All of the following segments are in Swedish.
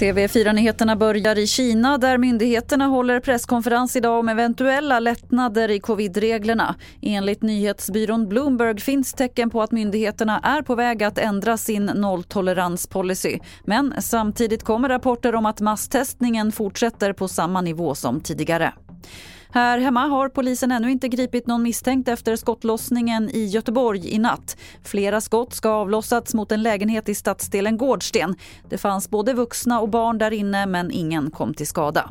TV4-nyheterna börjar i Kina där myndigheterna håller presskonferens idag om eventuella lättnader i covidreglerna. Enligt nyhetsbyrån Bloomberg finns tecken på att myndigheterna är på väg att ändra sin nolltoleranspolicy. Men samtidigt kommer rapporter om att masstestningen fortsätter på samma nivå som tidigare. Här hemma har polisen ännu inte gripit någon misstänkt efter skottlossningen i Göteborg i natt. Flera skott ska ha avlossats mot en lägenhet i stadsdelen Gårdsten. Det fanns både vuxna och barn där inne men ingen kom till skada.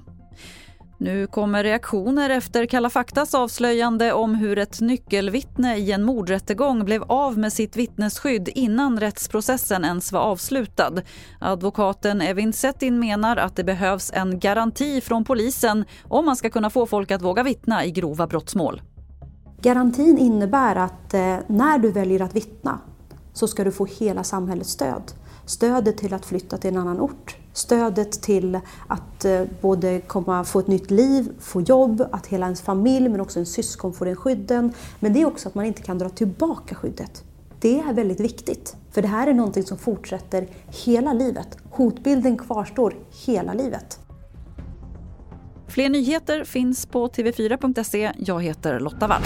Nu kommer reaktioner efter Kalla faktas avslöjande om hur ett nyckelvittne i en mordrättegång blev av med sitt vittnesskydd innan rättsprocessen ens var avslutad. Advokaten Evin Settin menar att det behövs en garanti från polisen om man ska kunna få folk att våga vittna i grova brottsmål. Garantin innebär att eh, när du väljer att vittna så ska du få hela samhällets stöd. Stödet till att flytta till en annan ort, stödet till att eh, både komma, få ett nytt liv, få jobb, att hela ens familj men också en syskon får den skydden. Men det är också att man inte kan dra tillbaka skyddet. Det är väldigt viktigt, för det här är någonting som fortsätter hela livet. Hotbilden kvarstår hela livet. Fler nyheter finns på tv4.se. Jag heter Lotta Wall.